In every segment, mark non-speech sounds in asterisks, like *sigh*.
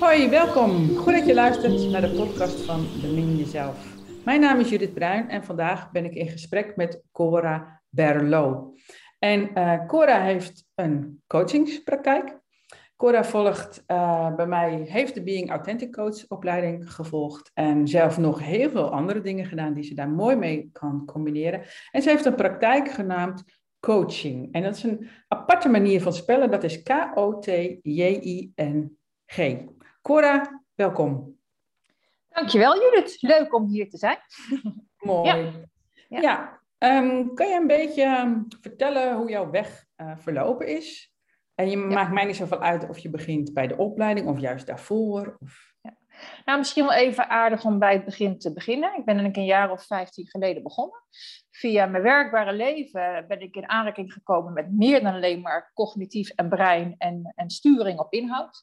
Hoi, welkom. Goed dat je luistert naar de podcast van Bemin Jezelf. Mijn naam is Judith Bruin en vandaag ben ik in gesprek met Cora Berlo. En uh, Cora heeft een coachingspraktijk. Cora volgt uh, bij mij, heeft de Being Authentic Coach opleiding gevolgd en zelf nog heel veel andere dingen gedaan die ze daar mooi mee kan combineren. En ze heeft een praktijk genaamd coaching. En dat is een aparte manier van spellen, dat is K-O-T-J-I-N-G. Cora, welkom. Dankjewel Judith, leuk om hier te zijn. *laughs* Mooi. Ja, ja. ja. Um, kan je een beetje ehm, vertellen hoe jouw weg uh, verlopen is? En je maakt mij niet zoveel uit of je begint bij de opleiding of juist daarvoor. Of... Ja. Nou, misschien wel even aardig om bij het begin te beginnen. Ik ben een jaar of 15 geleden begonnen. Via mijn werkbare leven ben ik in aanraking gekomen met meer dan alleen maar cognitief en brein en, en sturing op inhoud.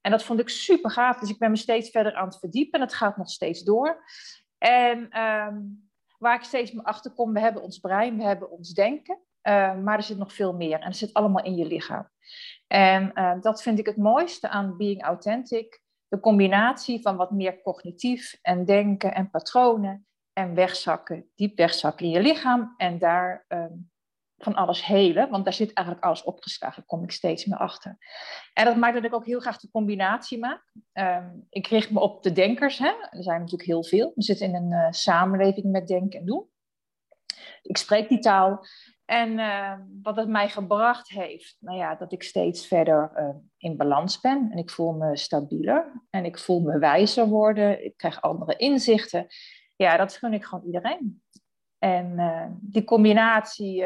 En dat vond ik super gaaf, dus ik ben me steeds verder aan het verdiepen en het gaat nog steeds door. En um, waar ik steeds meer achter kom, we hebben ons brein, we hebben ons denken, uh, maar er zit nog veel meer en het zit allemaal in je lichaam. En uh, dat vind ik het mooiste aan Being Authentic, de combinatie van wat meer cognitief en denken en patronen en wegzakken, diep wegzakken in je lichaam en daar um, van alles helen, want daar zit eigenlijk alles opgeslagen, daar kom ik steeds meer achter. En dat maakt dat ik ook heel graag de combinatie maak. Um, ik richt me op de denkers, hè? er zijn natuurlijk heel veel. We zitten in een uh, samenleving met denken en doen. Ik spreek die taal. En uh, wat het mij gebracht heeft, nou ja, dat ik steeds verder uh, in balans ben. En ik voel me stabieler. En ik voel me wijzer worden. Ik krijg andere inzichten. Ja, dat gun ik gewoon iedereen. En uh, die combinatie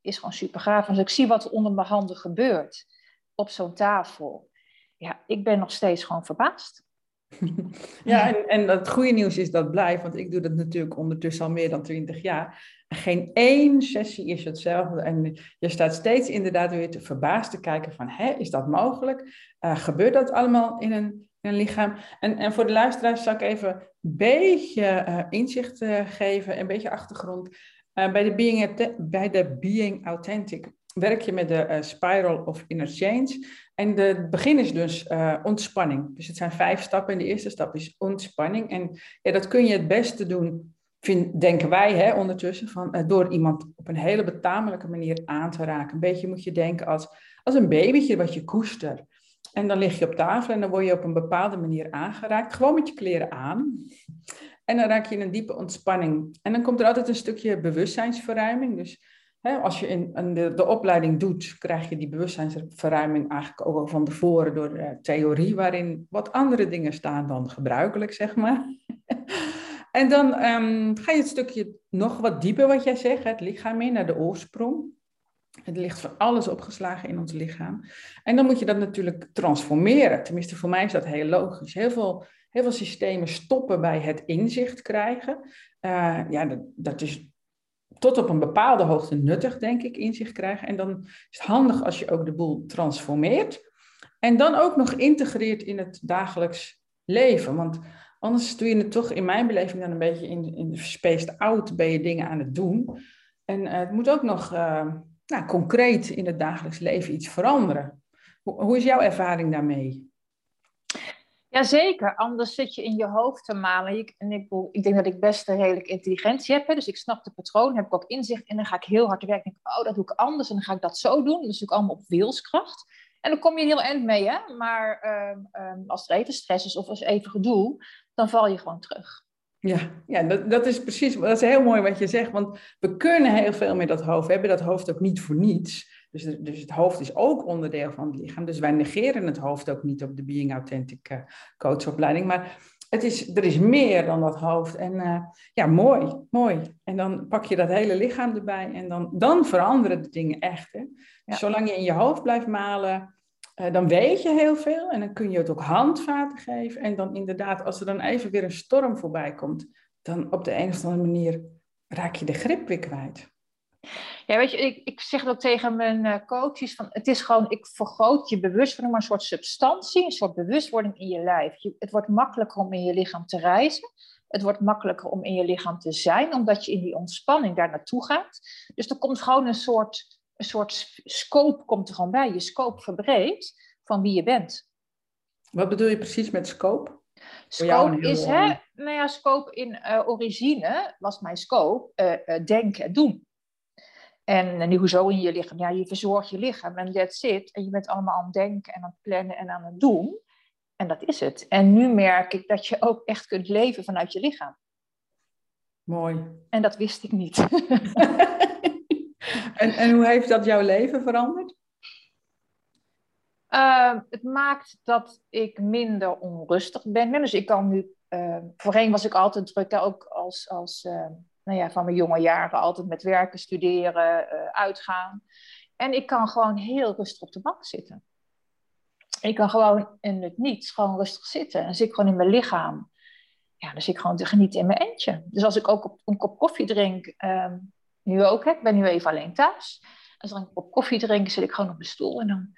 is gewoon super gaaf. Als ik zie wat er onder mijn handen gebeurt op zo'n tafel, ja, ik ben nog steeds gewoon verbaasd. *laughs* Ja, en, en het goede nieuws is dat blijft, want ik doe dat natuurlijk ondertussen al meer dan twintig jaar. Geen één sessie is hetzelfde. En je staat steeds inderdaad weer te verbaasd te kijken van, hè, is dat mogelijk? Uh, gebeurt dat allemaal in een een lichaam. En, en voor de luisteraars zal ik even een beetje uh, inzicht uh, geven, een beetje achtergrond. Bij, de being, bij de Being Authentic werk je met de Spiral of Inner Change. En het begin is dus ontspanning. Dus het zijn vijf stappen. En de eerste stap is ontspanning. En ja, dat kun je het beste doen, denken wij hè, ondertussen, van, door iemand op een hele betamelijke manier aan te raken. Een beetje moet je denken als, als een babytje wat je koestert. En dan lig je op tafel en dan word je op een bepaalde manier aangeraakt. Gewoon met je kleren aan. En dan raak je in een diepe ontspanning. En dan komt er altijd een stukje bewustzijnsverruiming. Dus hè, als je in, de, opleiding doet, krijg je die bewustzijnsverruiming eigenlijk ook al van tevoren door de theorie, waarin wat andere dingen staan dan gebruikelijk, zeg maar. En dan um, ga je het stukje nog wat dieper, wat jij zegt, het lichaam in, naar de oorsprong. Het ligt van alles opgeslagen in ons lichaam. En dan moet je dat natuurlijk transformeren. Tenminste, voor mij is dat heel logisch. Heel veel, heel veel systemen stoppen bij het inzicht krijgen. Uh, ja, dat, dat is tot op een bepaalde hoogte nuttig, denk ik, inzicht krijgen. En dan is het handig als je ook de boel transformeert. En dan ook nog integreert in het dagelijks leven. Want anders doe je het toch in mijn beleving dan een beetje in, in spaced out, ben je dingen aan het doen. En uh, het moet ook nog... Uh, nou, concreet in het dagelijks leven iets veranderen. Hoe, hoe is jouw ervaring daarmee? Jazeker, anders zit je in je hoofd te malen. Ik, en ik, ik denk dat ik best een redelijk intelligentie heb, hè, dus ik snap de patroon, heb ik ook inzicht in. Dan ga ik heel hard werken. Oh, dat doe ik anders en dan ga ik dat zo doen. Dus ik allemaal op wilskracht. En dan kom je heel eind mee, hè? maar uh, um, als er even stress is of als even gedoe, dan val je gewoon terug. Ja, ja dat, dat is precies, dat is heel mooi wat je zegt, want we kunnen heel veel met dat hoofd. We hebben dat hoofd ook niet voor niets. Dus, dus het hoofd is ook onderdeel van het lichaam. Dus wij negeren het hoofd ook niet op de Being Authentic uh, coachopleiding. Maar het is, er is meer dan dat hoofd. En uh, ja, mooi, mooi. En dan pak je dat hele lichaam erbij en dan, dan veranderen de dingen echt. Hè? Ja. Zolang je in je hoofd blijft malen, uh, dan weet je heel veel en dan kun je het ook handvaten geven. En dan inderdaad, als er dan even weer een storm voorbij komt, dan op de een of andere manier raak je de grip weer kwijt. Ja, weet je, ik, ik zeg dat tegen mijn uh, coaches, van het is gewoon, ik vergroot je bewustwording, maar een soort substantie, een soort bewustwording in je lijf. Je, het wordt makkelijker om in je lichaam te reizen. Het wordt makkelijker om in je lichaam te zijn, omdat je in die ontspanning daar naartoe gaat. Dus er komt gewoon een soort een soort scope komt er gewoon bij. Je scope verbreedt van wie je bent. Wat bedoel je precies met scope? Scope is, hè, nou ja, scope in uh, origine was mijn scope uh, denken en doen. En, en hoezo in je lichaam? Ja, je verzorgt je lichaam en that's it. En je bent allemaal aan het denken en aan het plannen en aan het doen. En dat is het. En nu merk ik dat je ook echt kunt leven vanuit je lichaam. Mooi. En dat wist ik niet. *laughs* en, en hoe heeft dat jouw leven veranderd? Uh, het maakt dat ik minder onrustig ben. Dus ik kan nu. Uh, voorheen was ik altijd druk, ook als, als uh, nou ja, van mijn jonge jaren, altijd met werken, studeren, eh, uitgaan. En ik kan gewoon heel rustig op de bank zitten. Ik kan gewoon in het niets gewoon rustig zitten. En zit ik gewoon in mijn lichaam. Ja, dan zit ik gewoon te genieten in mijn eentje. Dus als ik ook een kop koffie drink, ehm, nu ook, hè, ik ben nu even alleen thuis. Als ik een kop koffie drink, zit ik gewoon op de stoel en dan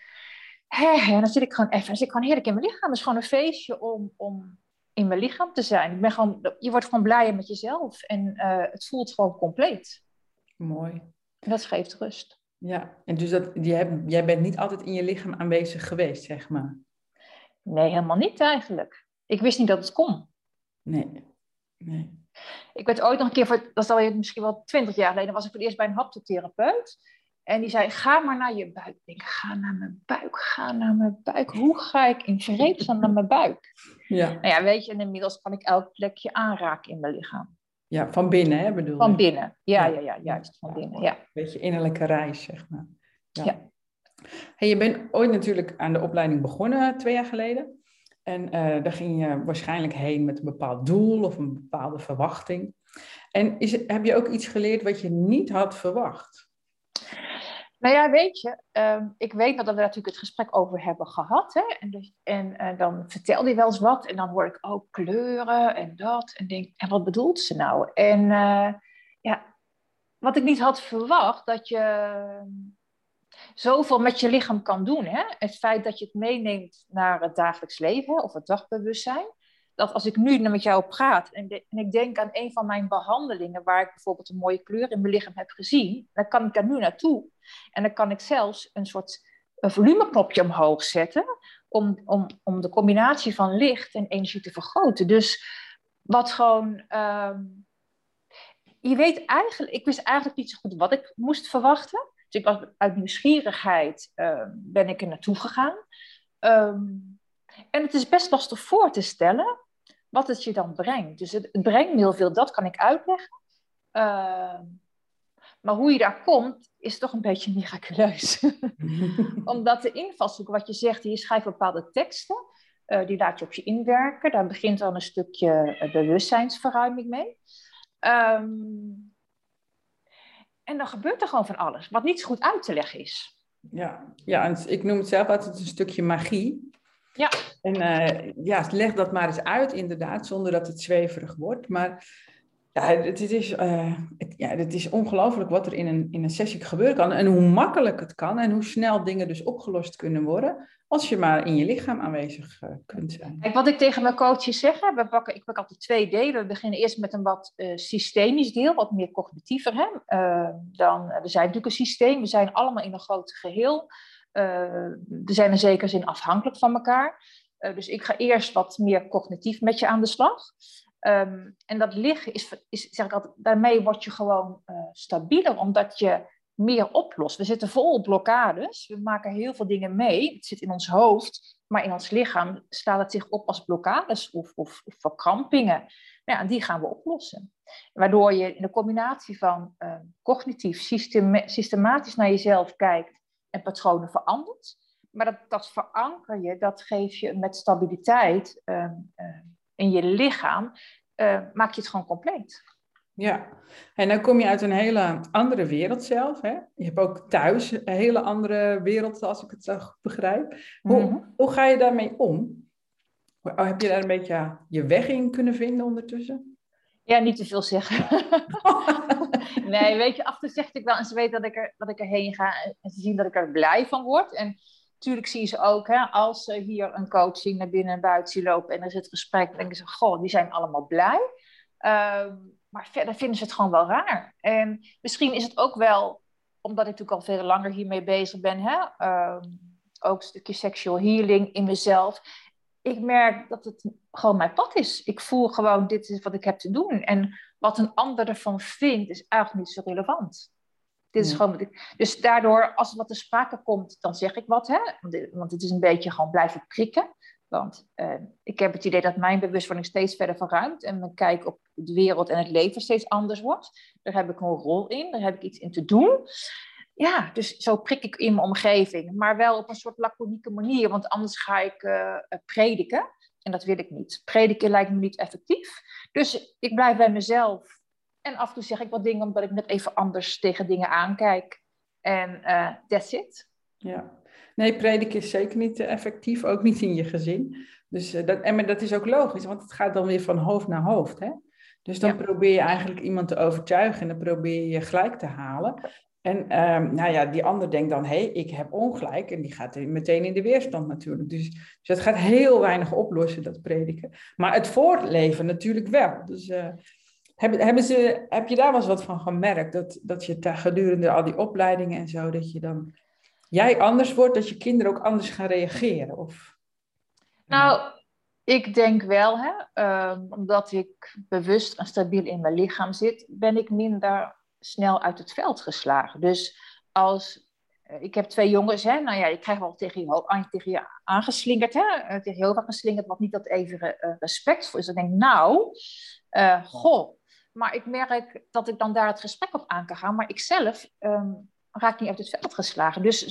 en dan zit ik gewoon even, dan zit ik gewoon heerlijk in mijn lichaam. Het is gewoon een feestje om, om in mijn lichaam te zijn. Ik ben gewoon, je wordt gewoon blijer met jezelf en uh, het voelt gewoon compleet. Mooi. Dat geeft rust. Ja, en dus dat, jij, jij bent niet altijd in je lichaam aanwezig geweest, zeg maar? Nee, helemaal niet eigenlijk. Ik wist niet dat het kon. Nee, nee. Ik werd ooit nog een keer, voor, dat is al misschien wel twintig jaar geleden, was ik voor het eerst bij een haptotherapeut. En die zei, ga maar naar je buik. Ik denk, ga naar mijn buik, ga naar mijn buik. Hoe ga ik in vredesnaam naar mijn buik? Ja. Nou ja, weet je, en inmiddels kan ik elk plekje aanraken in mijn lichaam. Ja, van binnen, hè, bedoel Van binnen, ja, ja, ja, juist, van binnen, ja. Een beetje innerlijke reis, zeg maar. Ja. ja. Hey, je bent ooit natuurlijk aan de opleiding begonnen, twee jaar geleden. En uh, daar ging je waarschijnlijk heen met een bepaald doel of een bepaalde verwachting. En is, heb je ook iets geleerd wat je niet had verwacht? Nou ja, weet je, um, ik weet dat we natuurlijk het gesprek over hebben gehad. Hè? En, en uh, dan vertelde hij wel eens wat. En dan hoor ik ook kleuren en dat. En denk, en wat bedoelt ze nou? En uh, ja, wat ik niet had verwacht, dat je ehm, zoveel met je lichaam kan doen. Hè? Het feit dat je het meeneemt naar het dagelijks leven of het dagbewustzijn dat als ik nu met jou praat en, en, ik denk aan een van mijn behandelingen, waar ik bijvoorbeeld een mooie kleur in mijn lichaam heb gezien, dan kan ik daar nu naartoe. En dan kan ik zelfs een soort een volumeknopje omhoog zetten om, om, om de combinatie van licht en energie te vergroten. Dus wat gewoon. Ehm, je weet eigenlijk, ik wist eigenlijk niet zo goed wat ik moest verwachten. Dus ik was uit nieuwsgierigheid uh, ben ik er naartoe gegaan. Um, en het is best lastig voor te stellen wat het je dan brengt. Dus het, brengt heel veel, dat kan ik uitleggen. Uh, maar hoe je daar komt, is toch een beetje miraculeus. *laughs* Omdat de invalshoek, wat je zegt, je schrijft bepaalde teksten, uh, die laat je op je inwerken. Daar begint dan een stukje uh, bewustzijnsverruiming mee. Um, en dan gebeurt er gewoon van alles, wat niet zo goed uit te leggen is. Ja, ja en ik noem het zelf altijd een stukje magie. Ja. En uh, ja, leg dat maar eens uit, inderdaad, zonder dat het zweverig wordt. Maar ja, het, is, het, ja, is ongelooflijk wat er in een, in een sessie gebeuren kan. En hoe makkelijk het kan en hoe snel dingen dus opgelost kunnen worden. Als je maar in je lichaam aanwezig uh, kunt zijn. Kijk, wat ik tegen mijn coaches zeg, we pakken, ik pak altijd twee delen. We beginnen eerst met een wat systemisch deel, wat meer cognitiever. Hè? dan, we zijn natuurlijk een systeem, we zijn allemaal in een groot geheel. We zijn in zekere zin afhankelijk van elkaar. Dus ik ga eerst wat meer cognitief met je aan de slag. Um, en dat liggen is, is, zeg ik daarmee word je gewoon uh, stabieler, omdat je meer oplost. We zitten vol blokkades, we maken heel veel dingen mee. Het zit in ons hoofd, maar in ons lichaam staat het zich op als blokkades of, of, of verkrampingen. Nou ja, die gaan we oplossen. Waardoor je in de combinatie van cognitief, systematisch naar jezelf kijkt en patronen verandert. Maar dat, dat veranker je, dat geef je met stabiliteit uh, in je lichaam, uh, maak je het gewoon compleet. Ja, en dan kom je uit een hele andere wereld zelf. Hè? Je hebt ook thuis een hele andere wereld, als ik het zo begrijp. Hoe, mm -hmm. hoe ga je daarmee om? Heb je daar een beetje je weg in kunnen vinden ondertussen? Ja, niet te veel zeggen. *laughs* nee, weet je, af en toe zeg ik wel en ze weten dat ik, er, dat ik erheen ga en ze zien dat ik er blij van word. En natuurlijk zien ze ook, hè, als ze hier een coaching naar binnen en buiten zien lopen en er zit gesprek, denken ze, goh, die zijn allemaal blij. Um, maar verder vinden ze het gewoon wel raar. En misschien is het ook wel omdat ik natuurlijk al veel langer hiermee bezig ben, hè? Ehm, ook een stukje sexual healing in mezelf. Ik merk dat het gewoon mijn pad is. Ik voel gewoon, dit is wat ik heb te doen. En wat een ander ervan vindt, is eigenlijk niet zo relevant. Dit is gewoon ik, dus daardoor, als er wat te sprake komt, dan zeg ik wat. Hè? Want het is een beetje gewoon blijven prikken. Want uh, ik heb het idee dat mijn bewustwording steeds verder verruimt en mijn kijk op de wereld en het leven steeds anders wordt. Daar heb ik een rol in, daar heb ik iets in te doen. Ja, dus zo prik ik in mijn omgeving, maar wel op een soort laconieke manier, want anders ga ik uh, prediken en dat wil ik niet. Prediken lijkt me niet effectief. Dus ik blijf bij mezelf en af en toe zeg ik wat dingen omdat ik net even anders tegen dingen aankijk. En uh, that's it. Ja, Nee, prediken is zeker niet eh, effectief, ook niet in je gezin. Dus, uh, dat, en dat is ook logisch, want het gaat dan weer van hoofd naar hoofd. Hè? Dus dan probeer je eigenlijk iemand te overtuigen en dan probeer je je gelijk te halen. En um, nou ja, die ander denkt dan, hé, hey, ik heb ongelijk. En die gaat meteen in de weerstand natuurlijk. Dus, dus het gaat heel weinig oplossen, dat prediken. Maar het voortleven natuurlijk wel. Dus uh, hebben, hebben ze, heb je daar wel eens wat van gemerkt? Dat, dat je gedurende al die opleidingen en zo, dat je dan jij anders wordt, dat je kinderen ook anders gaan reageren? Of... Nou, ik denk wel, hè, um, omdat ik bewust en stabiel in mijn lichaam zit, ben ik minder snel uit het veld geslagen. Dus als eh, ik heb twee jongens, hè, nou ja, je krijgt wel tegen je, tegen je aangeslingerd, hè, eh, tegen je hoofd aangeslingerd, wat niet dat even uh, respectvol is. Dan denk ik, nou, goh, maar ik merk dat ik dan daar het gesprek op aan kan gaan, maar ik zelf um, raak niet uit het veld geslagen. Dus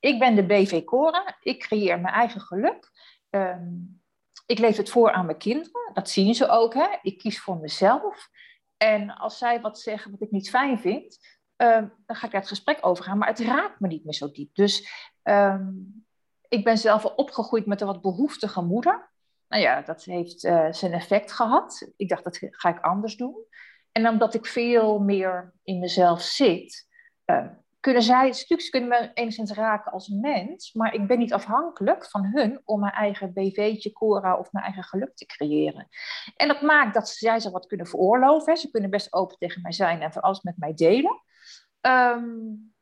ik ben de BV Cora, ik creëer mijn eigen geluk. Ehm, ik leef het voor aan mijn kinderen, dat zien ze ook. Hè? Ik kies voor mezelf. En als zij wat zeggen wat ik niet fijn vind, ehm, dan ga ik daar het gesprek over gaan. Maar het raakt me niet meer zo diep. Dus ehm, ik ben zelf opgegroeid met een wat behoeftige moeder. Nou ja, dat heeft uh, zijn effect gehad. Ik dacht, dat ga ik anders doen. En omdat ik veel meer in mezelf zit, uh, kunnen zij, stukjes kunnen me enigszins raken als mens, maar ik ben niet afhankelijk van hun om mijn eigen BV'tje, Cora of mijn eigen geluk te creëren. En dat maakt dat zij zich wat kunnen veroorloven. Ze kunnen best open tegen mij zijn en van alles met mij delen. Um,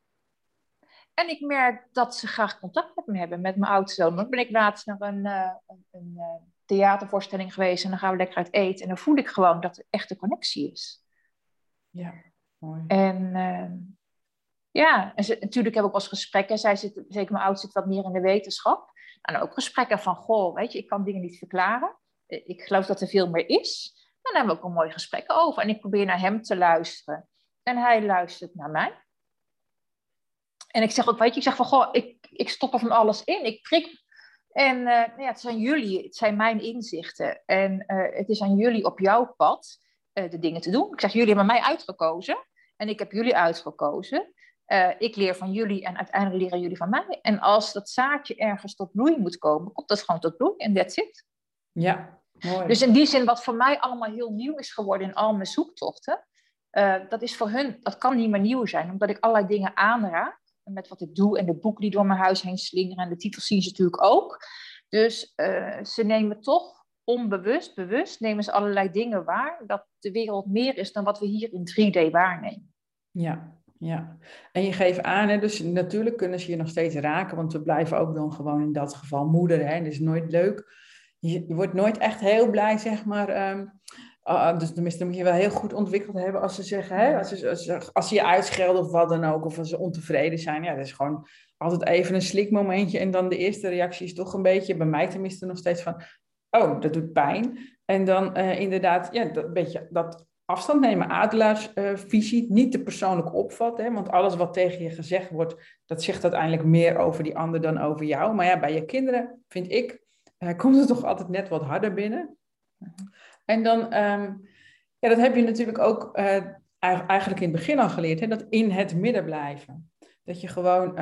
en ik merk dat ze graag contact met me hebben, met mijn oudste zoon. Dan ben ik laatst naar een, uh, een, een uh, theatervoorstelling geweest en dan gaan we lekker uit eten. En dan voel ik gewoon dat er echt een connectie is. Ja, mooi. En uh, ja, en ze, natuurlijk heb ik ook wel eens gesprekken. Zij zit, zeker mijn oudste zit wat meer in de wetenschap. En ook gesprekken van, goh, weet je, ik kan dingen niet verklaren. Ik geloof dat er veel meer is. En daar hebben we ook een mooi gesprek over. En ik probeer naar hem te luisteren. En hij luistert naar mij. En ik zeg ook, weet je, ik zeg van, goh, ik, ik stop er van alles in. Ik prik. En uh, nou ja, het zijn jullie, het zijn mijn inzichten. En uh, het is aan jullie op jouw pad uh, de dingen te doen. Ik zeg, jullie hebben mij uitgekozen. En ik heb jullie uitgekozen. Uh, ik leer van jullie en uiteindelijk leren jullie van mij. En als dat zaadje ergens tot bloei moet komen, komt dat gewoon tot bloei en that's it. Ja, mooi. Dus in die zin, wat voor mij allemaal heel nieuw is geworden in al mijn zoektochten, uh, dat is voor hun, dat kan niet meer nieuw zijn, omdat ik allerlei dingen aanraak met wat ik doe en de boeken die door mijn huis heen slingeren en de titels zien ze natuurlijk ook. Dus uh, ze nemen toch onbewust, bewust, nemen ze allerlei dingen waar, dat de wereld meer is dan wat we hier in 3D waarnemen. Ja, ja, en je geeft aan, hè, dus natuurlijk kunnen ze je nog steeds raken, want we blijven ook dan gewoon in dat geval moeder. Hè, dat is nooit leuk. Je, wordt nooit echt heel blij, zeg maar. Um, uh, dus tenminste, moet je wel heel goed ontwikkeld hebben als ze zeggen, hè, als, ze, als, als ze je uitschelden of wat dan ook, of als ze ontevreden zijn. Ja, dat is gewoon altijd even een slikmomentje. En dan de eerste reactie is toch een beetje, bij mij tenminste, nog steeds van, oh, dat doet pijn. En dan uh, inderdaad, ja, dat beetje dat afstand nemen, adelaarsvisie, uh, niet te persoonlijk opvatten. Hè, want alles wat tegen je gezegd wordt, dat zegt uiteindelijk meer over die ander dan over jou. Maar ja, bij je kinderen, vind ik, uh, komt het toch altijd net wat harder binnen. En dan, um, ja, dat heb je natuurlijk ook uh, eigenlijk in het begin al geleerd, hè, dat in het midden blijven. Dat je gewoon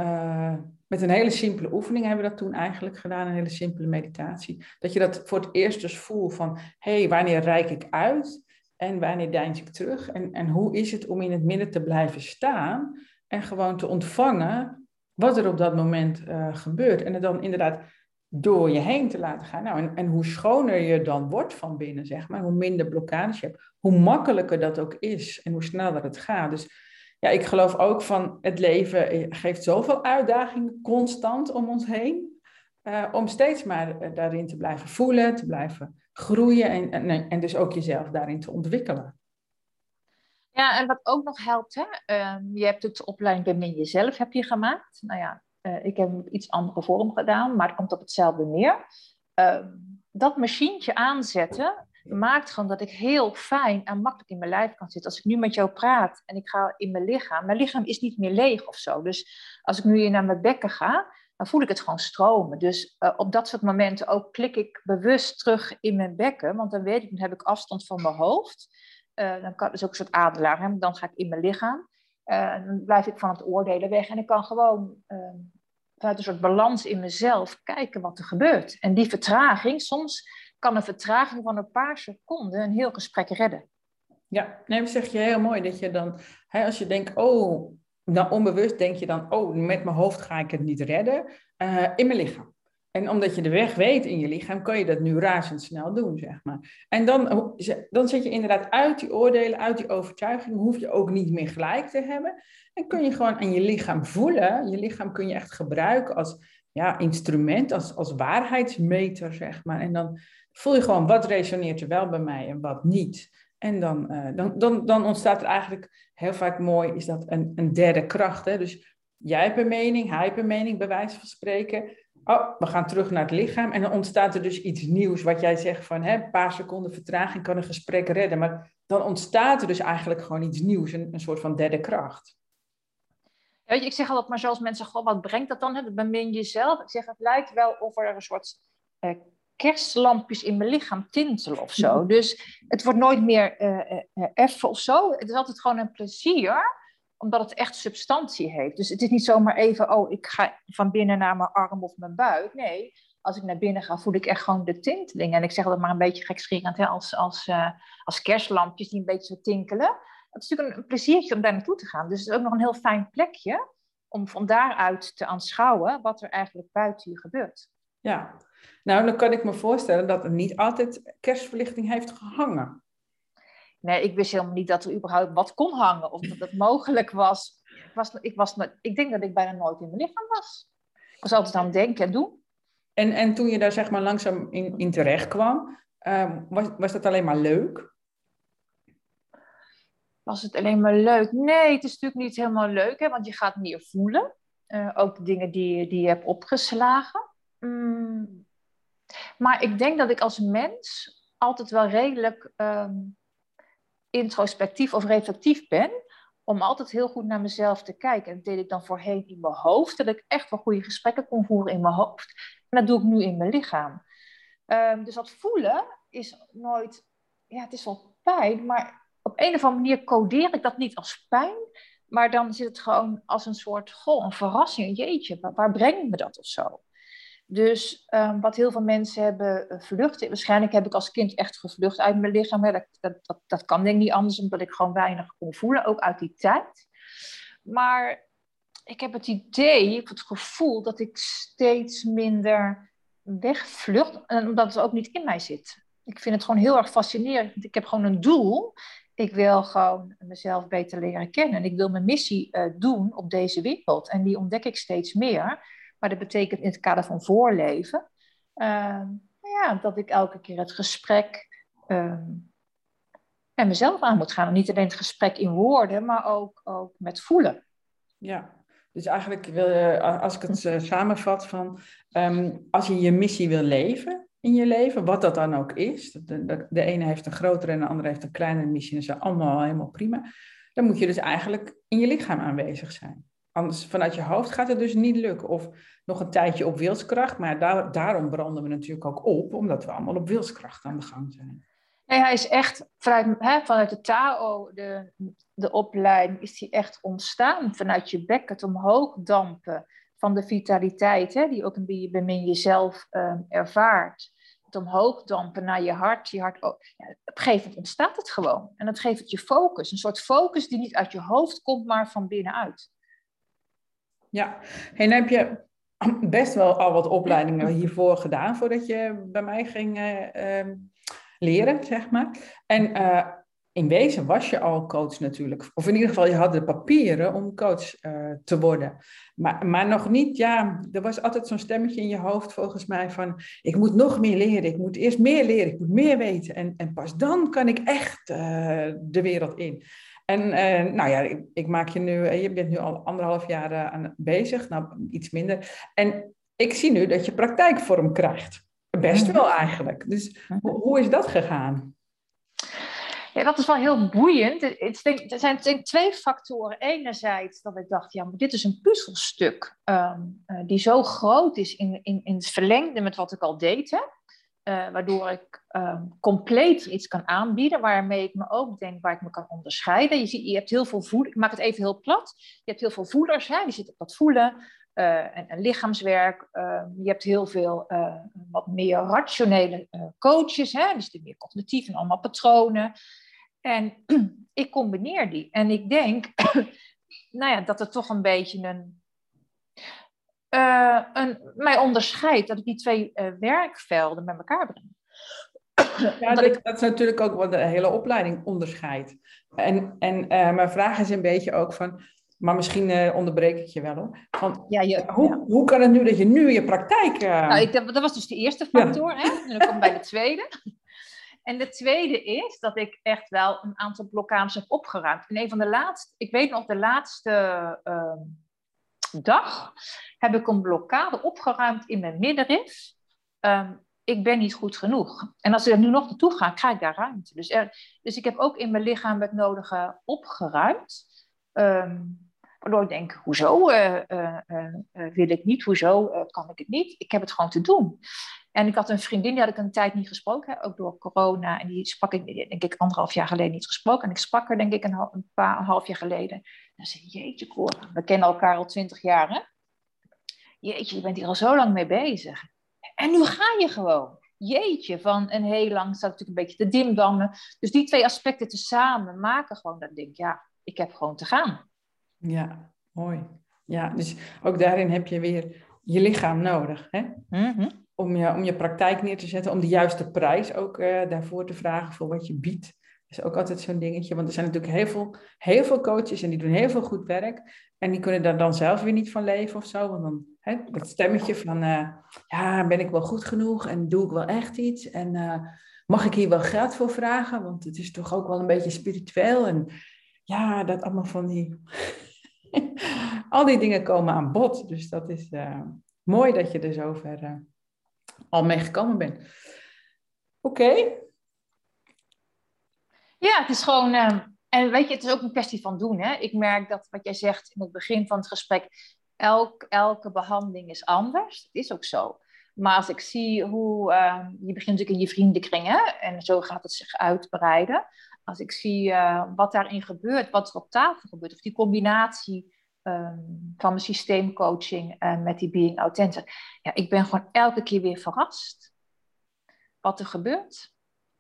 met een hele simpele oefening hebben we dat toen eigenlijk gedaan, een hele simpele meditatie. Dat je dat voor het eerst dus voelt van, hé, hey, wanneer reik ik uit? En wanneer deins ik terug? En, en hoe is het om in het midden te blijven staan en gewoon te ontvangen wat er op dat moment uh, gebeurt? En het dan inderdaad door je heen te laten gaan. Nou, en, en hoe schoner je dan wordt van binnen, zeg maar, hoe minder blokkades je hebt, hoe makkelijker dat ook is en hoe sneller het gaat. Dus ja, ik geloof ook van het leven geeft zoveel uitdagingen constant om ons heen. Uh, om steeds maar daarin te blijven voelen, te blijven groeien en, en, dus ook jezelf daarin te ontwikkelen. Ja, en wat ook nog helpt, hè? Uh, je hebt het opleiding Bemin Jezelf heb je gemaakt. Nou ja, uh, ik heb een iets andere vorm gedaan, maar het komt op hetzelfde neer. Uh, dat machientje aanzetten maakt gewoon dat ik heel fijn en makkelijk in mijn lijf kan zitten. Als ik nu met jou praat en ik ga in mijn lichaam, mijn lichaam is niet meer leeg of zo. Dus als ik nu hier naar mijn bekken ga, dan voel ik het gewoon stromen. Dus uh, op dat soort momenten ook klik ik bewust terug in mijn bekken, want dan weet ik, dan heb ik afstand van mijn hoofd. Uh, dan kan, is ook een soort adelaar, hè? dan ga ik in mijn lichaam. Dan blijf ik van het oordelen weg en ik kan gewoon ehm, vanuit een soort balans in mezelf kijken wat er gebeurt. En die vertraging, soms kan een vertraging van een paar seconden een heel gesprek redden. Ja, nee, dat zeg je heel mooi. Dat je dan, hè, als je denkt, oh, dan onbewust denk je dan, oh, met mijn hoofd ga ik het niet redden, uh, in mijn lichaam. En omdat je de weg weet in je lichaam, kan je dat nu razendsnel doen, zeg maar. En dan, dan zit je inderdaad uit die oordelen, uit die overtuiging, hoef je ook niet meer gelijk te hebben. En kun je gewoon aan je lichaam voelen. Je lichaam kun je echt gebruiken als ja, instrument, als, als waarheidsmeter, zeg maar. En dan voel je gewoon wat resoneert er wel bij mij en wat niet. En dan, uh, dan, dan, dan ontstaat er eigenlijk heel vaak mooi, is dat een, een derde kracht. Hè? Dus jij hebt een mening, hij heeft een mening, bij wijze van spreken. Oh, we gaan terug naar het lichaam en dan ontstaat er dus iets nieuws. Wat jij zegt van hè, een paar seconden vertraging kan een gesprek redden. Maar dan ontstaat er dus eigenlijk gewoon iets nieuws, een, een soort van derde kracht. Ja, weet je, ik zeg altijd maar zoals mensen, goh, wat brengt dat dan? Hè? Bemin jezelf. Ik zeg, het lijkt wel of er een soort uh, kerstlampjes in mijn lichaam tintelen of zo. *laughs* Dus het wordt nooit meer uh, effen of zo. Het is altijd gewoon een plezier omdat het echt substantie heeft. Dus het is niet zomaar even, oh, ik ga van binnen naar mijn arm of mijn buik. Nee, als ik naar binnen ga, voel ik echt gewoon de tinteling. En ik zeg dat maar een beetje gekscherend, als, als, uh, als kerstlampjes die een beetje zo tinkelen. Het is natuurlijk een, pleziertje om daar naartoe te gaan. Dus het is ook nog een heel fijn plekje om van daaruit te aanschouwen wat er eigenlijk buiten je gebeurt. Ja, nou dan kan ik me voorstellen dat er niet altijd kerstverlichting heeft gehangen. Nee, ik wist helemaal niet dat er überhaupt wat kon hangen of dat het *laughs* mogelijk was. Ik, was, ik, was ik denk dat ik bijna nooit in mijn lichaam was. Ik was altijd aan het denken en doen. En, en toen je daar zeg maar langzaam in, in terecht kwam, uh, was, was dat alleen maar leuk? Was het alleen maar leuk? Nee, het is natuurlijk niet helemaal leuk, hè, want je gaat meer voelen. Uh, ook dingen die, die je hebt opgeslagen. Mm. Maar ik denk dat ik als mens altijd wel redelijk um, introspectief of reflectief ben, om altijd heel goed naar mezelf te kijken. En dat deed ik dan voorheen in mijn hoofd, dat ik echt wel goede gesprekken kon voeren in mijn hoofd. En dat doe ik nu in mijn lichaam. Um, dus dat voelen is nooit, ja, het is wel pijn, maar op een of andere manier codeer ik dat niet als pijn, maar dan zit het gewoon als een soort, goh, een verrassing, jeetje, waar, waar brengt me dat of zo? Dus um, wat heel veel mensen hebben uh, vlucht, waarschijnlijk heb ik als kind echt gevlucht uit mijn lichaam. Dat, dat, dat, dat, kan denk ik niet anders, omdat ik gewoon weinig kon voelen, ook uit die tijd. Maar ik heb het idee, ik het gevoel dat ik steeds minder wegvlucht, en omdat het ook niet in mij zit. Ik vind het gewoon heel erg fascinerend. Ik heb gewoon een doel. Ik wil gewoon mezelf beter leren kennen. En ik wil mijn missie uh, doen op deze wereld. En die ontdek ik steeds meer. Maar dat betekent in het kader van voorleven, uh, ja, dat ik elke keer het gesprek uh, met mezelf aan moet gaan. En niet alleen het gesprek in woorden, maar ook, ook met voelen. Ja, dus eigenlijk wil je, als ik het uh, samenvat, van um, als je je missie wil leven in je leven, wat dat dan ook is, de, de, ene heeft een grotere en de andere heeft een kleinere missie, en dat is allemaal helemaal prima, dan moet je dus eigenlijk in je lichaam aanwezig zijn. Anders vanuit je hoofd gaat het dus niet lukken. Of nog een tijdje op wilskracht. Maar daar, daarom branden we natuurlijk ook op, omdat we allemaal op wilskracht aan de gang zijn. Nee, hij is echt vanuit, hè, vanuit de Tao, de, de opleiding, is hij echt ontstaan. Vanuit je bek, het omhoog dampen van de vitaliteit, hè, die ook een binnen jezelf uh, ervaart. Het omhoog dampen naar je hart. Je hart oh, ja, op een gegeven moment ontstaat het gewoon. En dat geeft het je focus. Een soort focus die niet uit je hoofd komt, maar van binnenuit. Ja, en heb je *clears throat* best wel al wat opleidingen hiervoor gedaan voordat je bij mij ging uh, leren, zeg maar. En uh, in wezen was je al coach natuurlijk. Of in ieder geval, je had de papieren om coach uh, te worden. Maar, maar nog niet, ja, er was altijd zo'n stemmetje in je hoofd volgens mij van, ik moet nog meer leren, ik moet eerst meer leren, ik moet meer weten. En, en pas dan kan ik echt de wereld in. En uh, nou ja, ik, ik, maak je nu, je bent nu al anderhalf jaar aan bezig, nou iets minder. En ik zie nu dat je praktijkvorm krijgt. Best wel eigenlijk. Dus hoe, hoe is dat gegaan? Ja, dat is wel heel boeiend. Er zijn denk twee factoren. Enerzijds dat ik dacht, ja, maar dit is een puzzelstuk um, uh, die zo groot is in, in, in het verlengde met wat ik al deed. Hè? Uh, waardoor ik um, compleet iets kan aanbieden, waarmee ik me ook denk waar ik me kan onderscheiden. Je, ziet, je hebt heel veel voeders, ik maak het even heel plat. Je hebt heel veel voeders, hè? die zitten op dat voelen. Uh, en, lichaamswerk. Uh, je hebt heel veel uh, wat meer rationele coaches, hè? die zitten meer cognitief en allemaal patronen. En *clears throat* ik combineer die. En ik denk *clears throat* nou ja, dat het toch een beetje een, uh, een, mij onderscheidt dat ik die twee uh, werkvelden met elkaar breng. Ja, dat, ik... dat, is natuurlijk ook wat de hele opleiding onderscheidt. En, en uh, mijn vraag is een beetje ook van, maar misschien onderbreek ik je wel hoor. Van, ja, je, hoe, ja. hoe kan het nu dat je nu je praktijk. Nou, ik, dat was dus de eerste factor. Ja. Hè? En dan kom ik bij de tweede. En de tweede is dat ik echt wel een aantal blokkades heb opgeruimd. En een van de laatste, ik weet nog, de laatste uh, dag heb ik een blokkade opgeruimd in mijn middenrif. Um, ik ben niet goed genoeg. En als ik er nu nog naartoe ga, krijg ik daar ruimte. Dus, er, dus ik heb ook in mijn lichaam het nodige opgeruimd. Um, waardoor ik denk, hoezo uh, uh, wil ik niet? Hoezo kan ik het niet? Ik heb het gewoon te doen. En ik had een vriendin, die had ik een tijd niet gesproken, ook door corona. En die sprak ik, denk ik, anderhalf jaar geleden niet gesproken. En ik sprak haar, denk ik, een, een paar, een half jaar geleden. Dan zei jeetje, Cora, we kennen elkaar al twintig jaar, hè? Jeetje, je bent hier al zo lang mee bezig. En nu ga je gewoon. Jeetje, van een heel lang staat natuurlijk een beetje te dimdammen. Dus die twee aspecten tezamen maken gewoon dat ik denk, ja, ik heb gewoon te gaan. Ja, mooi. Ja, dus ook daarin heb je weer je lichaam nodig, hè? Mm -hmm om je, om je praktijk neer te zetten, om de juiste prijs ook uh, daarvoor te vragen voor wat je biedt. Is ook altijd zo'n dingetje, want er zijn natuurlijk heel veel, heel veel coaches en die doen heel veel goed werk. En die kunnen daar dan zelf weer niet van leven of zo. Want dan hè, dat stemmetje van, uh, ja, ben ik wel goed genoeg en doe ik wel echt iets? En uh, mag ik hier wel geld voor vragen? Want het is toch ook wel een beetje spiritueel. En ja, dat allemaal van die... *laughs* Al die dingen komen aan bod. Dus dat is mooi dat je er zover al mee gekomen bent. Oké. Ja, het is gewoon. Uh, en weet je, het is ook een kwestie van doen. Hè? Ik merk dat wat jij zegt in het begin van het gesprek. Elk, elke behandeling is anders. Het is ook zo. Maar als ik zie hoe. Uh, je begint natuurlijk in je vriendenkring, hè? en zo gaat het zich uitbreiden. Als ik zie uh, wat daarin gebeurt, wat er op tafel gebeurt, of die combinatie um, van mijn systeemcoaching met die Being Authentic. Ja, ik ben gewoon elke keer weer verrast wat er gebeurt.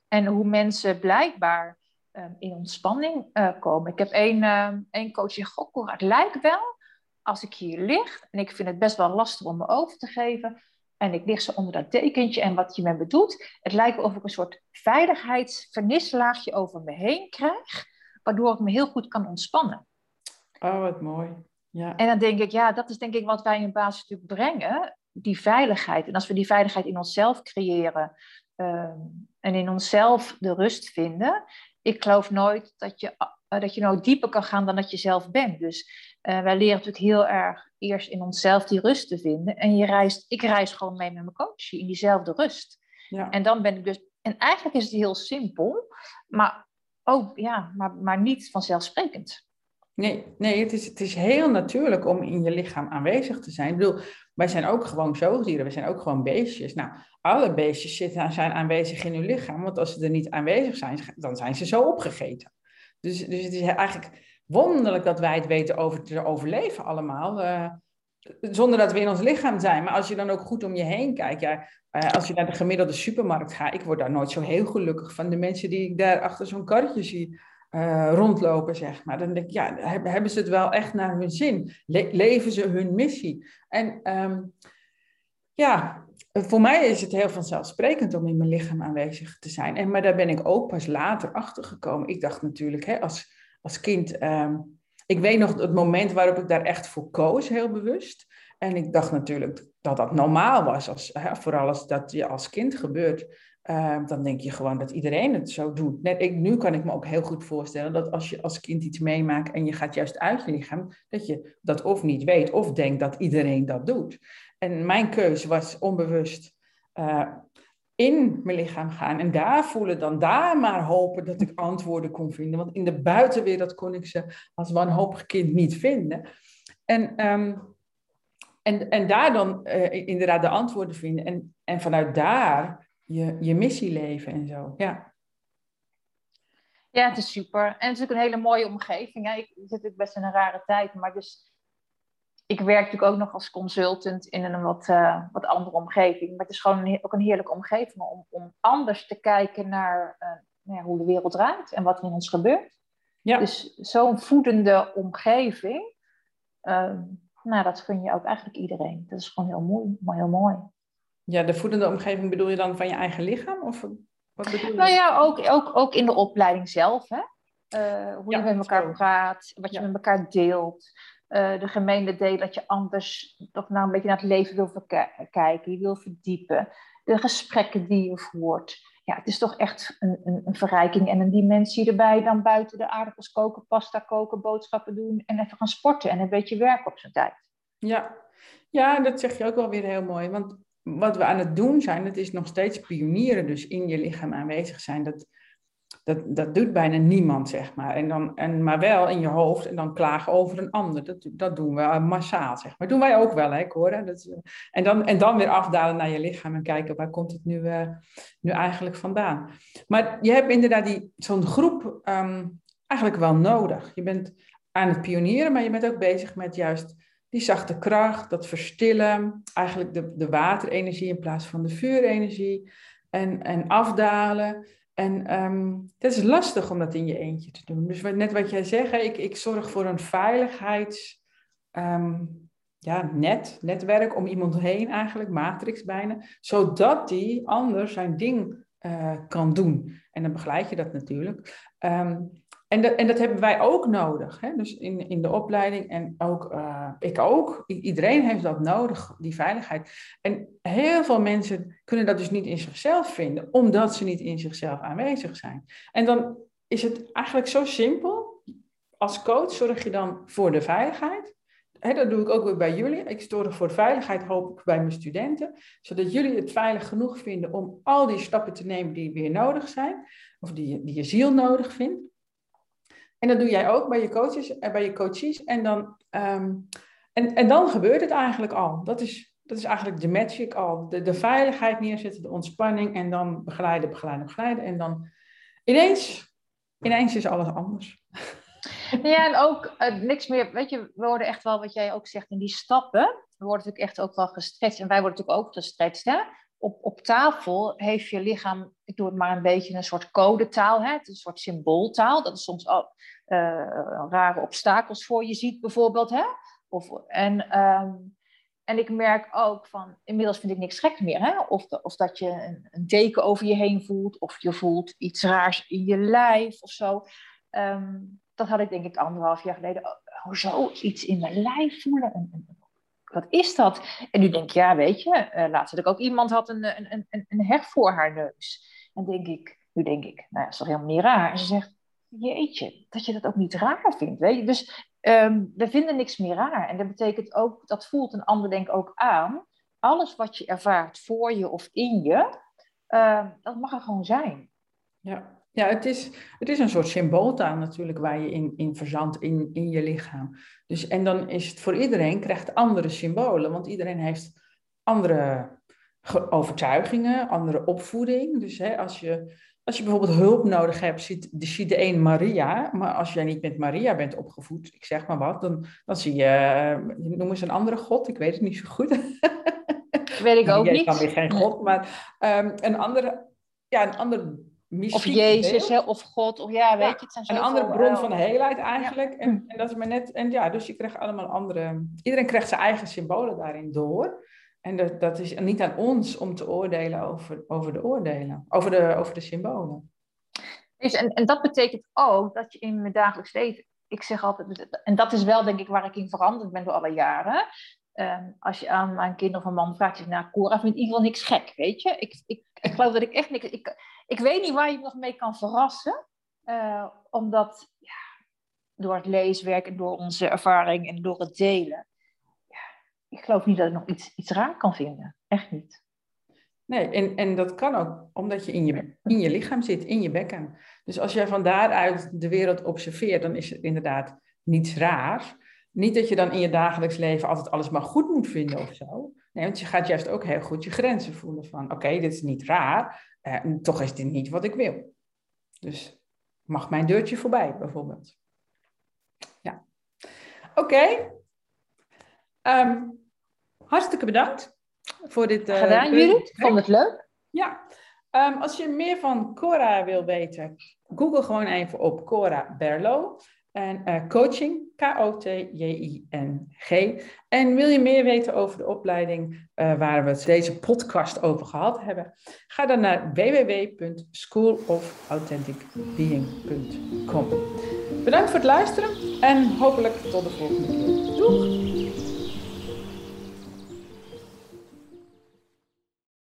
En hoe mensen blijkbaar um, in ontspanning uh, komen. Ik heb één, uh, één coach die zegt, het lijkt wel als ik hier lig en ik vind het best wel lastig om me over te geven. En ik lig zo onder dat dekentje en wat je met me doet. Het lijkt of ik een soort veiligheidsvernislaagje over me heen krijg. Waardoor ik me heel goed kan ontspannen. Oh, wat mooi. Ja. En dan denk ik, ja, dat is denk ik wat wij in basis natuurlijk brengen, die veiligheid. En als we die veiligheid in onszelf creëren ehm, en in onszelf de rust vinden, ik geloof nooit dat je, uh, dat je nooit dieper kan gaan dan dat je zelf bent. Dus uh, wij leren natuurlijk heel erg eerst in onszelf die rust te vinden. En je reist, ik reis gewoon mee met mijn coach in diezelfde rust. Ja. En dan ben ik dus, en eigenlijk is het heel simpel, maar ook, ja, maar, maar niet vanzelfsprekend. Nee, nee het, is, het is heel natuurlijk om in je lichaam aanwezig te zijn. Ik bedoel, wij zijn ook gewoon zoogdieren, we zijn ook gewoon beestjes. Nou, alle beestjes zitten, zijn aanwezig in hun lichaam, want als ze er niet aanwezig zijn, dan zijn ze zo opgegeten. Dus, dus het is eigenlijk wonderlijk dat wij het weten over te overleven allemaal, uh, zonder dat we in ons lichaam zijn. Maar als je dan ook goed om je heen kijkt, ja, uh, als je naar de gemiddelde supermarkt gaat, ik word daar nooit zo heel gelukkig van de mensen die ik daar achter zo'n karretje zie uh, rondlopen, zeg maar. Dan denk ik, ja, hebben ze het wel echt naar hun zin? leven ze hun missie? En um, ja, voor mij is het heel vanzelfsprekend om in mijn lichaam aanwezig te zijn. En, maar daar ben ik ook pas later achter gekomen. Ik dacht natuurlijk, hè, als, als kind. Ehm, ik weet nog het moment waarop ik daar echt voor koos, heel bewust. En ik dacht natuurlijk dat dat normaal was, als, hè, vooral als dat je als kind gebeurt. Ehm, dan denk je gewoon dat iedereen het zo doet. Net ik, nu kan ik me ook heel goed voorstellen dat als je als kind iets meemaakt en je gaat juist uit je lichaam, dat je dat of niet weet of denkt dat iedereen dat doet. En mijn keuze was onbewust uh, in mijn lichaam gaan en daar voelen, dan daar maar hopen dat ik antwoorden kon vinden. Want in de buitenwereld kon ik ze als wanhopig kind niet vinden. En, um, en, en daar dan uh, inderdaad de antwoorden vinden en, en vanuit daar je, je missie leven en zo. Ja. Ja, het is super. En het is ook een hele mooie omgeving. Hè? Ik zit natuurlijk best in een rare tijd, maar dus ik werk natuurlijk ook nog als consultant in een wat, uh, wat andere omgeving. Maar het is gewoon een, ook een heerlijke omgeving om, om anders te kijken naar uh, hoe de wereld draait en wat er in ons gebeurt. Ja. Dus zo'n voedende omgeving, uh, nou, dat gun je ook eigenlijk iedereen. Dat is gewoon heel mooi, maar heel mooi. Ja, de voedende omgeving bedoel je dan van je eigen lichaam? Of wat bedoel je? Nou ja, ook, ook, ook in de opleiding zelf. Hè? hoe je met elkaar praat, wat je met elkaar deelt. Uh, de gemeente deel dat je anders toch nou een beetje naar het leven wil kijken, je wil verdiepen, de gesprekken die je voert. Ja, het is toch echt een, een, een, verrijking en een dimensie erbij dan buiten de aardappels koken, pasta koken, boodschappen doen en even gaan sporten en een beetje werken op zijn tijd. Ja. ja, dat zeg je ook wel weer heel mooi. Want wat we aan het doen zijn, het is nog steeds pionieren, dus in je lichaam aanwezig zijn. Dat, dat, dat doet bijna niemand, zeg maar. En dan, en, maar wel in je hoofd en dan klagen over een ander. Dat, dat doen we massaal, zeg maar. Dat doen wij ook wel, hè, Cora? Dat, en, dan, en dan weer afdalen naar je lichaam en kijken waar komt het nu, uh, nu eigenlijk vandaan. Maar je hebt inderdaad zo'n groep um, eigenlijk wel nodig. Je bent aan het pionieren, maar je bent ook bezig met juist die zachte kracht, dat verstillen, eigenlijk de, de waterenergie in plaats van de vuurenergie en, en afdalen. En um, het is lastig om dat in je eentje te doen. Dus net wat jij zegt, ik, ik zorg voor een veiligheids... Um, ja, net, netwerk om iemand heen eigenlijk, matrix bijna, zodat die ander zijn ding uh, kan doen. En dan begeleid je dat natuurlijk. Um, en, de, en dat hebben wij ook nodig. Hè? Dus in, in de opleiding en ook uh, ik ook. iedereen heeft dat nodig, die veiligheid. En heel veel mensen kunnen dat dus niet in zichzelf vinden, omdat ze niet in zichzelf aanwezig zijn. En dan is het eigenlijk zo simpel. Als coach zorg je dan voor de veiligheid. Hè, dat doe ik ook weer bij jullie. Ik zorg voor veiligheid, hoop ik, bij mijn studenten. Zodat jullie het veilig genoeg vinden om al die stappen te nemen die weer nodig zijn. Of die, die je ziel nodig vindt. En dat doe jij ook bij je coaches, en bij je coaches. En dan, ehm, en, en dan gebeurt het eigenlijk al. Dat is, dat is eigenlijk de magic al. De, de veiligheid neerzetten, de ontspanning en dan begeleiden, begeleiden, begeleiden. En dan ineens, ineens is alles anders. *laughs* Ja, en ook uh, niks meer. Weet je, we worden echt wel, wat jij ook zegt, in die stappen. We worden natuurlijk echt ook wel gestretched. En wij worden natuurlijk ook gestretched. Hè? Op, op tafel heeft je lichaam, ik doe het maar een beetje een soort codetaal, hè? een soort symbooltaal, dat is soms al, uh, rare obstakels voor je ziet bijvoorbeeld. Hè? Of, en, um, en ik merk ook van, inmiddels vind ik niks gek meer. Hè? Of, of dat je een, een, deken over je heen voelt, of je voelt iets raars in je lijf of zo. Um, dat had ik denk ik anderhalf jaar geleden. Oh, hoezo iets in mijn lijf voelen? Wat is dat? En nu denk ik, ja, weet je, uh, laatst had ik ook iemand had een, een, een, een heg voor haar neus. En denk ik, nu denk ik, nou ja, is toch helemaal niet raar. En ze zegt, jeetje, dat je dat ook niet raar vindt, weet je. Dus um, we vinden niks meer raar. En dat betekent ook, dat voelt een ander denk ook aan. Alles wat je ervaart voor je of in je, uh, dat mag er gewoon zijn. Ja. Ja, het is, het is een soort symbooltaal natuurlijk waar je in, in verzandt in, in je lichaam. Dus, en dan is het voor iedereen, krijgt andere symbolen, want iedereen heeft andere overtuigingen, andere opvoeding. Dus hè, als, je, als je bijvoorbeeld hulp nodig hebt, ziet, ziet de een Maria, maar als jij niet met Maria bent opgevoed, ik zeg maar wat, dan, dan zie je, noem eens een andere god, ik weet het niet zo goed. Weet ik *laughs* ook niet. Ik kan weer geen god, maar um, een andere, ja, een andere of Jezus, of God, of ja, weet je, het zijn Een andere bron van heelheid eigenlijk. En, en, dat is maar net, en ja, dus je krijgt allemaal andere, iedereen krijgt zijn eigen symbolen daarin door. En dat, dat is niet aan ons om te oordelen over, over de oordelen, over de, over de symbolen. Dus en, en dat betekent ook dat je in mijn dagelijks leven, ik zeg altijd, en dat is wel denk ik waar ik in veranderd ben door alle jaren. Ehm, als je aan mijn kind of een man vraagt, zeg nou, Cora vindt in ieder geval niks gek, weet je. Ik, ik, ik geloof dat ik echt niks, ik, ik weet niet waar je nog mee kan verrassen. Uh, omdat ja, door het leeswerk en door onze ervaring en door het delen, ja, ik geloof niet dat ik nog iets, iets raar kan vinden. Echt niet. Nee, en, en dat kan ook omdat je in, je in je lichaam zit, in je bekken. Dus als jij van daaruit de wereld observeert, dan is het inderdaad niets raars. Niet dat je dan in je dagelijks leven altijd alles maar goed moet vinden of zo. Nee, want je gaat juist ook heel goed je grenzen voelen van, oké, dit is niet raar, eh, toch is dit niet wat ik wil. Dus mag mijn deurtje voorbij, bijvoorbeeld. Ja. Oké. Ehm, hartstikke bedankt voor dit. Uh, Gedaan, Judith. Vond het leuk? Ja. Um, als je meer van Cora wil weten, google gewoon even op Cora Berlo. En uh, coaching, K-O-T-J-I-N-G. En wil je meer weten over de opleiding uh, waar we deze podcast over gehad hebben? Ga dan naar www.schoolofauthenticbeing.com. Bedankt voor het luisteren en hopelijk tot de volgende keer. Doeg!